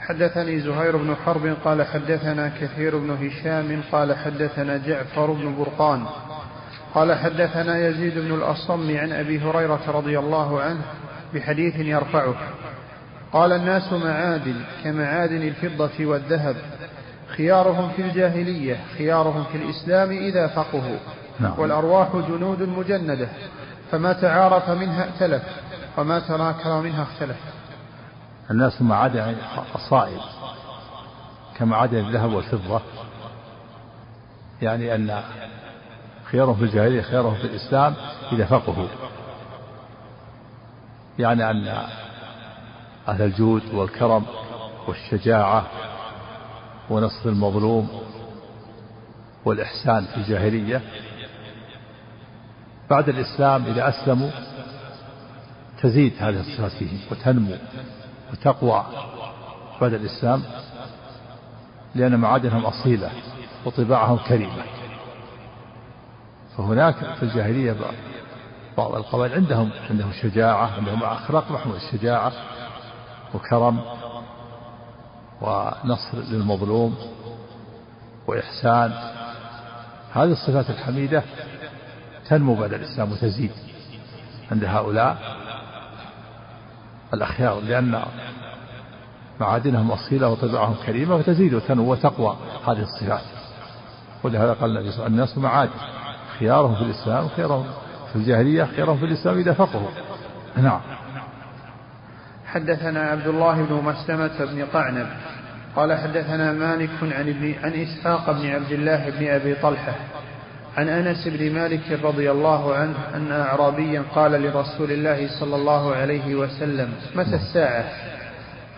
حدثني زهير بن حرب قال حدثنا كثير بن هشام قال حدثنا جعفر بن برقان قال حدثنا يزيد بن الأصم عن أبي هريرة رضي الله عنه بحديث يرفعه. قال الناس معادن كمعادن الفضة والذهب خيارهم في الجاهلية خيارهم في الإسلام إذا فقهوا. نعم. والأرواح جنود مجندة فما تعارف منها ائتلف وما تناكر منها اختلف. الناس معادن الصائب كمعادن الذهب والفضة. يعني أن خيارهم في الجاهلية خيارهم في الإسلام إذا فقهوا. يعني أن أهل الجود والكرم والشجاعة ونصر المظلوم والإحسان في الجاهلية. بعد الإسلام إذا أسلموا تزيد هذه الصفات فيهم وتنمو. وتقوى بعد الإسلام لأن معادنهم أصيلة وطباعهم كريمة. فهناك في الجاهلية بعض القبائل عندهم عندهم شجاعة عندهم أخلاق محمود الشجاعة وكرم ونصر للمظلوم وإحسان. هذه الصفات الحميدة تنمو بعد الإسلام وتزيد عند هؤلاء. الأخيار لأن معادنهم أصيلة وطباعهم كريمة وتزيد وتنمو وتقوى هذه الصفات. ولهذا قال النبي صلى الله عليه وسلم الناس معادن خيارهم في الإسلام خيارهم في الجاهلية خيارهم في الإسلام إذا فقهوا. نعم. حدثنا عبد الله بن مسلمة بن قعنب قال حدثنا مالك عن ابن عن إسحاق بن عبد الله بن أبي طلحة عن أنس بن مالك رضي الله عنه أن أعرابيا قال لرسول الله صلى الله عليه وسلم متى الساعة؟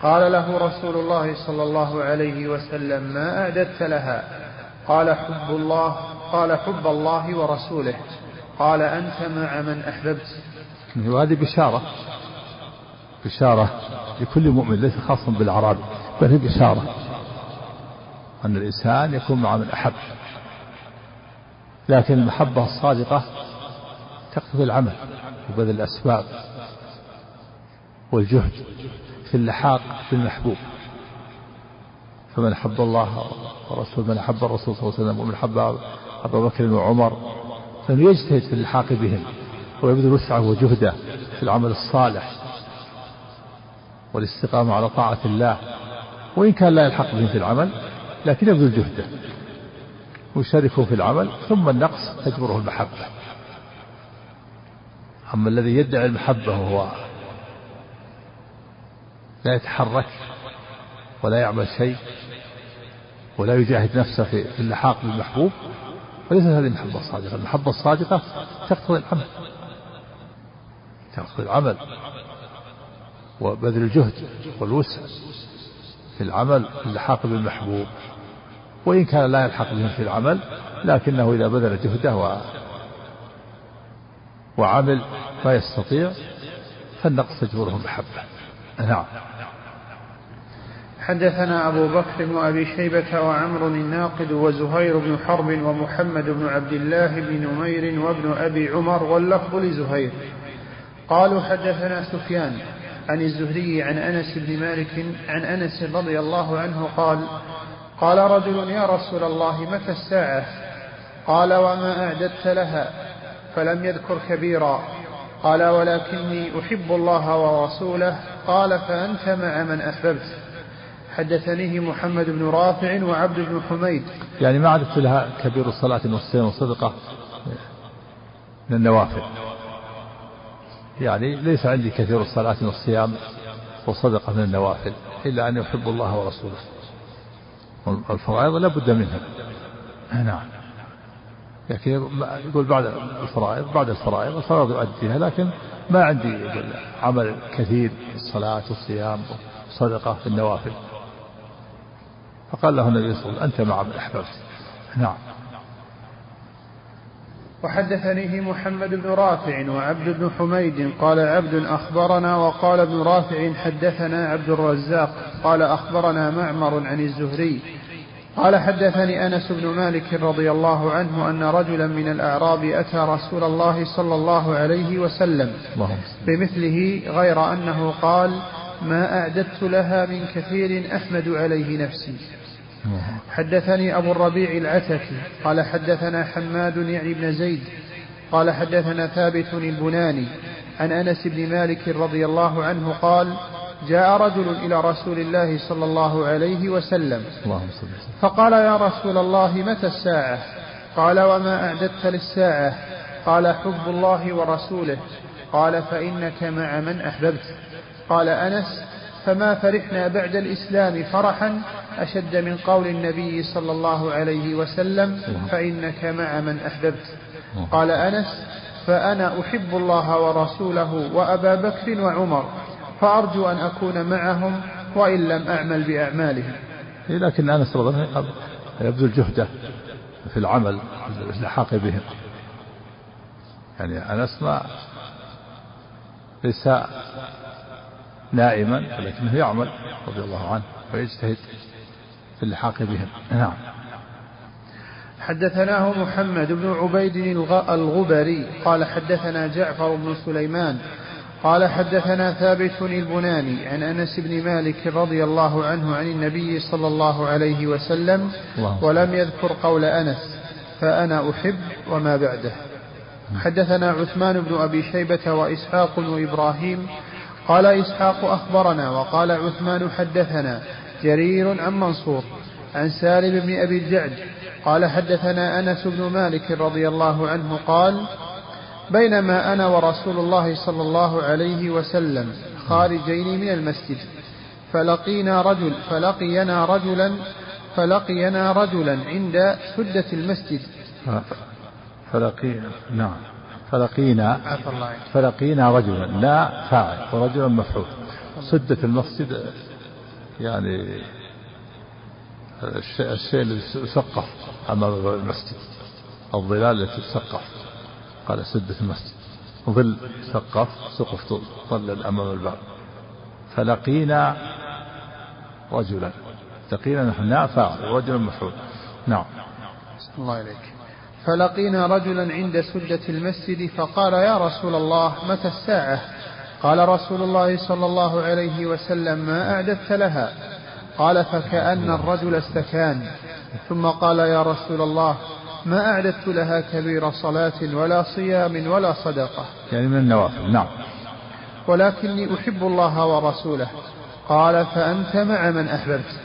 قال له رسول الله صلى الله عليه وسلم ما أعددت لها. قال حب الله. قال حب الله ورسوله. قال أنت مع من أحببت. وهذه بشارة بشارة لكل مؤمن ليس خاصا بالأعراب بل هي بشارة أن الإنسان يكون مع من أحب. لكن المحبة الصادقة تقتضي العمل وبذل الأسباب والجهد في اللحاق بالمحبوب فمن أحب الله ورسول من أحب الرسول صلى الله عليه وسلم ومن أحب أبا بكر وعمر فإنه يجتهد في اللحاق بهم ويبذل وسعه وجهده في العمل الصالح والاستقامة على طاعة الله. وإن كان لا يلحق بهم في العمل لكن يبذل جهده. ويشاركه في العمل ثم النقص تجبره المحبة. أما الذي يدعي المحبة وهو لا يتحرك ولا يعمل شيء ولا يجاهد نفسه في اللحاق بالمحبوب وليست هذه المحبة الصادقة. المحبة الصادقة تقتضي العمل. تقتضي العمل. وبذل الجهد والوسع في العمل اللحاق بالمحبوب. وإن كان لا يلحق بهم في العمل لكنه إذا بذل جهده و وعمل ما يستطيع فالنقص تجبره المحبة نعم. حدثنا أبو بكر وأبي شيبة وعمر الناقد وزهير بن حرب ومحمد بن عبد الله بن نمير وابن أبي عمر واللفظ لزهير. قالوا حدثنا سفيان عن الزهري عن أنس بن مالك عن أنس رضي الله عنه قال قال رجل يا رسول الله متى الساعة؟ قال وما أعددت لها فلم يذكر كبيرا. قال ولكني أحب الله ورسوله. قال فأنت مع من أحببت. حدثنيه محمد بن رافع وعبد بن حميد. يعني ما عدت لها كبير الصلاة والصيام والصدقة من النوافل. يعني ليس عندي كثير الصلاة والصيام وصدقة من النوافل إلا أن يحب الله ورسوله. الفرائض لا بد منها. نعم. لكن يقول بعد الفرائض بعد الفرائض الفرائض يؤديها لكن ما عندي عمل كثير الصلاة والصيام والصدقة في النوافل. فقال له النبي صلى الله عليه وسلم أنت مع من أحببت. نعم. وحدثنيه محمد بن رافع وعبد بن حميد قال عبد أخبرنا وقال ابن رافع حدثنا عبد الرزاق قال أخبرنا معمر عن الزهري قال حدثني أنس بن مالك رضي الله عنه أن رجلا من الأعراب أتى رسول الله صلى الله عليه وسلم بمثله غير أنه قال ما أعددت لها من كثير أحمد عليه نفسي. حدثني أبو الربيع العتكي قال حدثنا حماد يعني بن زيد قال حدثنا ثابت البناني عن أنس بن مالك رضي الله عنه قال جاء رجل إلى رسول الله صلى الله عليه وسلم فقال يا رسول الله متى الساعة؟ قال وما أعددت للساعة؟ قال حب الله ورسوله. قال فإنك مع من أحببت. قال أنس فما فرحنا بعد الإسلام فرحا أشد من قول النبي صلى الله عليه وسلم فإنك مع من أحببت. قال أنس فأنا أحب الله ورسوله وأبا بكر وعمر فأرجو أن أكون معهم وإن لم أعمل بأعمالهم. لكن أنس رضي الله عنه يبذل جهده في العمل الحاق بهم يعني أنس ما ليس نائما ولكنه يعمل رضي الله عنه ويجتهد في اللحاق بهم. نعم. حدثناه محمد بن عبيد الغبري قال حدثنا جعفر بن سليمان قال حدثنا ثابت البناني عن أنس بن مالك رضي الله عنه عن النبي صلى الله عليه وسلم ولم يذكر قول أنس فأنا أحب وما بعده. حدثنا عثمان بن أبي شيبة وإسحاق وإبراهيم قال إسحاق أخبرنا وقال عثمان حدثنا جرير عن منصور عن سالم بن أبي الجعد قال حدثنا أنس بن مالك رضي الله عنه قال بينما أنا ورسول الله صلى الله عليه وسلم خارجين من المسجد فلقينا رجل فلقينا رجلا فلقينا رجلا عند سدة المسجد. فلقينا نعم. فلقينا فلقينا رجلا لا فاعل ورجلا مفعول. سدة المسجد يعني الشيء, الشيء الذي يسقف أمام المسجد الظلال التي تسقف قال سدة المسجد. ظل سقف سقف ظل أمام الباب. فلقينا رجلا لقينا نحن فاعل ورجل مفعول. نعم. الله إليك. فلقينا رجلا عند سدة المسجد فقال يا رسول الله متى الساعة؟ قال رسول الله صلى الله عليه وسلم ما أعددت لها. قال فكأن الرجل استكان. ثم قال يا رسول الله ما أعددت لها كبير صلاة ولا صيام ولا صدقة. يعني من النوافل. نعم. ولكني أحب الله ورسوله. قال فأنت مع من أحببت.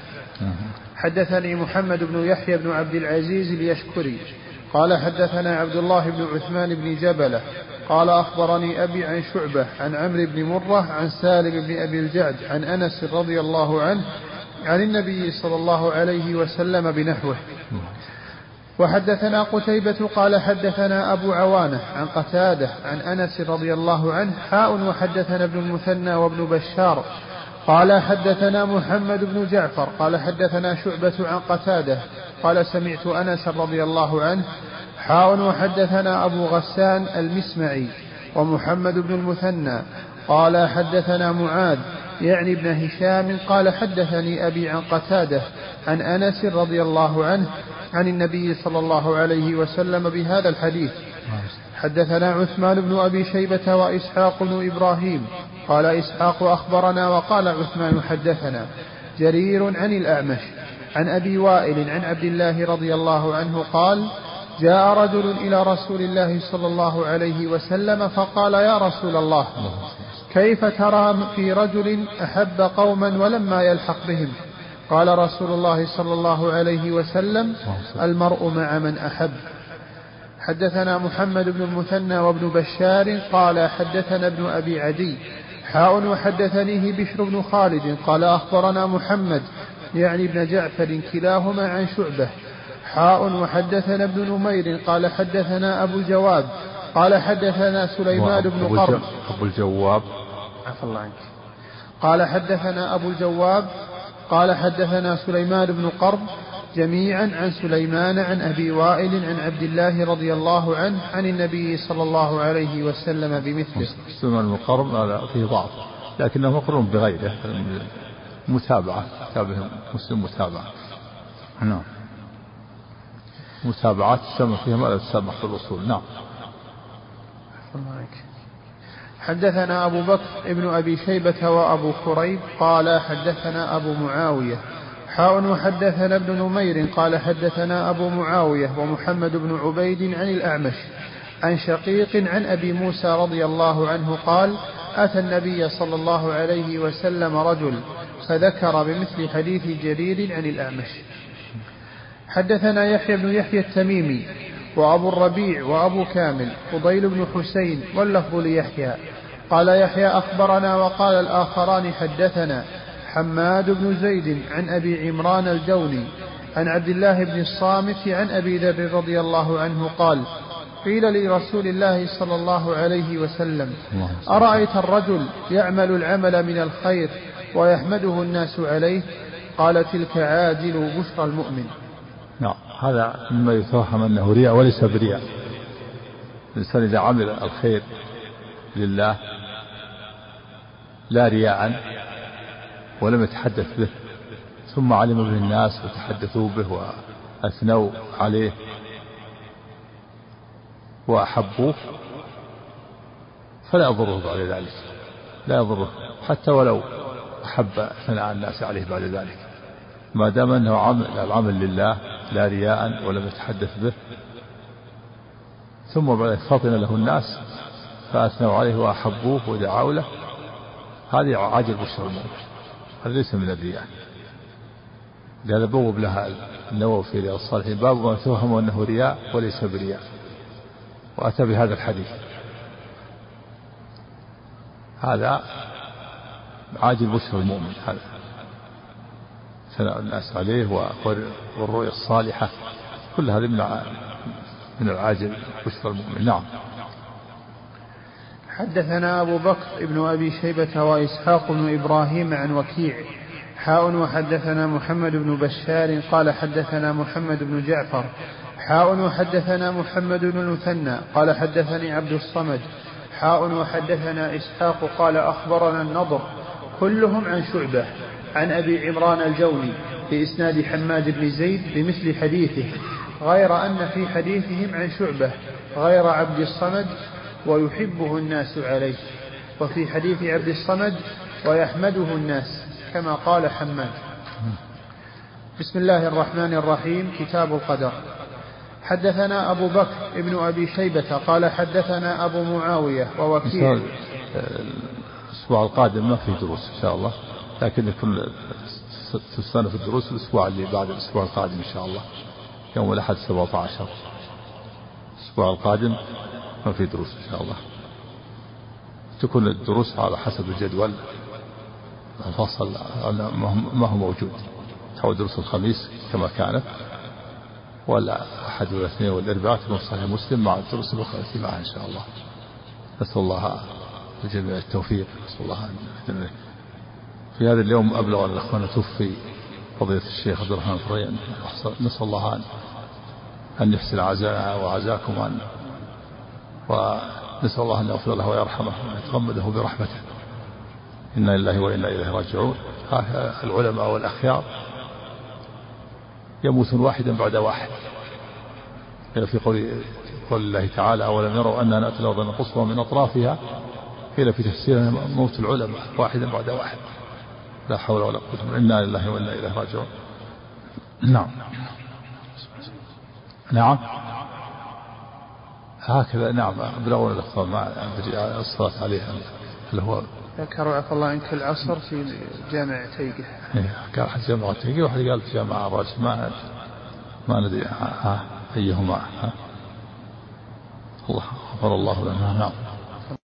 حدثني محمد بن يحيى بن عبد العزيز اليشكري. قال حدثنا عبد الله بن عثمان بن جبلة قال أخبرني أبي عن شعبة عن عمرو بن مرة عن سالم بن أبي الجعد عن أنس رضي الله عنه عن النبي صلى الله عليه وسلم بنحوه. وحدثنا قتيبة قال حدثنا أبو عوانة عن قتادة عن أنس رضي الله عنه حاء وحدثنا ابن المثنى وابن بشار قال حدثنا محمد بن جعفر قال حدثنا شعبة عن قتادة قال سمعت أنس رضي الله عنه حاء وحدثنا أبو غسان المسمعي ومحمد بن المثنى. قال حدثنا معاذ يعني ابن هشام قال حدثني أبي عن قتادة عن أنس رضي الله عنه عن النبي صلى الله عليه وسلم بهذا الحديث. حدثنا عثمان بن أبي شيبة وإسحاق بن إبراهيم. قال إسحاق أخبرنا وقال عثمان حدثنا جرير عن الأعمش عن أبي وائل عن عبد الله رضي الله عنه قال جاء رجل إلى رسول الله صلى الله عليه وسلم فقال يا رسول الله كيف ترى في رجل أحب قوما ولما يلحق بهم قال رسول الله صلى الله عليه وسلم المرء مع من أحب. حدثنا محمد بن المثنى وابن بشار قال حدثنا ابن أبي عدي حاء وحدثنيه بشر بن خالد قال أخبرنا محمد يعني ابن جعفر كلاهما عن شعبة حاء وحدثنا ابن نمير قال حدثنا أبو الجواب قال حدثنا سليمان بن قرب أبو الجواب عفى الله عنك. قال حدثنا أبو الجواب قال حدثنا سليمان بن قرب جميعا عن سليمان عن أبي وائل عن عبد الله رضي الله عنه عن النبي صلى الله عليه وسلم بمثله. سليمان بن قرب هذا فيه ضعف لكنه مقرون بغيره متابعة تابعه مسلم متابعة. نعم. متابعات السمع فيها ما لا تسمع في الأصول. نعم. حدثنا أبو بكر ابن أبي شيبة وأبو كريب قال حدثنا أبو معاوية. حاء وحدثنا ابن نمير قال حدثنا أبو معاوية ومحمد بن عبيد عن الأعمش عن شقيق عن أبي موسى رضي الله عنه قال أتى النبي صلى الله عليه وسلم رجل فذكر بمثل حديث جرير عن الأعمش. حدثنا يحيى بن يحيى التميمي وأبو الربيع وأبو كامل فضيل بن حسين واللفظ ليحيى. قال يحيى أخبرنا وقال الآخران حدثنا حماد بن زيد عن أبي عمران الجوني عن عبد الله بن الصامت عن أبي ذر رضي الله عنه قال قيل لرسول الله صلى الله عليه وسلم أرأيت الرجل يعمل العمل من الخير ويحمده الناس عليه؟ قال تلك عاجل بشرى المؤمن. هذا مما يتوهم أنه رياء وليس برياء. الإنسان إذا عمل الخير لله لا رياء ولم يتحدث به ثم علم به الناس وتحدثوا به وأثنوا عليه وأحبوه فلا يضره بعد ذلك. لا يضره حتى ولو أحب ثناء الناس عليه بعد ذلك. ما دام أنه عمل العمل لله لا رياء ولم يتحدث به. ثم بعد فطن له الناس فأثنوا عليه وأحبوه ودعوا له. هذه عاجل بشر المؤمن. هذا ليس من الرياء. لهذا بوب لها النووي في رياض الصالحين. باب ما توهم أنه رياء وليس برياء. وأتى بهذا الحديث. هذا عاجل بشر المؤمن. هذا. ثناء الناس عليه والرؤيا الصالحة. كل هذه من من العاجل بشر المؤمن. نعم. حدثنا أبو بكر ابن أبي شيبة وإسحاق بن إبراهيم عن وكيع. حاء وحدثنا محمد بن بشار. قال حدثنا محمد بن جعفر. حاء وحدثنا محمد بن المثنى. قال حدثني عبد الصمد. حاء وحدثنا إسحاق. قال أخبرنا النضر. كلهم عن شعبة. عن أبي عمران الجوني بإسناد حماد بن زيد بمثل حديثه غير أن في حديثهم عن شعبة غير عبد الصمد ويحبه الناس عليه وفي حديث عبد الصمد ويحمده الناس كما قال حماد. بسم الله الرحمن الرحيم كتاب القدر. حدثنا أبو بكر ابن أبي شيبة قال حدثنا أبو معاوية ووكيع. الأسبوع القادم ما في دروس إن شاء الله. لكن يكون تستنى في الدروس الأسبوع اللي بعد الأسبوع القادم إن شاء الله. يوم الأحد 17 الأسبوع القادم ما في دروس إن شاء الله. تكون الدروس على حسب الجدول. الفصل ما هو موجود. تحول دروس الخميس كما كانت. ولا أحد والاثنين والأربعاء تكون صحيح مسلم مع الدروس الأخرى معها إن شاء الله. نسأل الله الجميع التوفيق. نسأل الله أن في هذا اليوم أبلغ الأخوان توفي فضيلة الشيخ عبد الرحمن فريان نسأل الله أن أن يحسن عزاءنا وعزاكم أن ونسأل الله أن يغفر له ويرحمه ويتغمده برحمته. إنا لله وإنا إليه راجعون. العلماء والأخيار يموتون واحدا بعد واحد. في قول قول الله تعالى أولم يروا أنا نأتي الأرض نقصها من أطرافها؟ قيل في تفسيرها موت العلماء واحدا بعد واحد. لا حول ولا قوة إنا لله وإنا إليه راجعون. نعم. نعم. هكذا نعم. أبلغون الأخطار ما أدري الصلاة عليها هل هو؟ ذكروا عفى الله عنك العصر في جامع تيقة قال أحد جامع تيقة واحد قال في جامع الراجل ما ما ندري أيهما ها. الله غفر الله لنا نعم.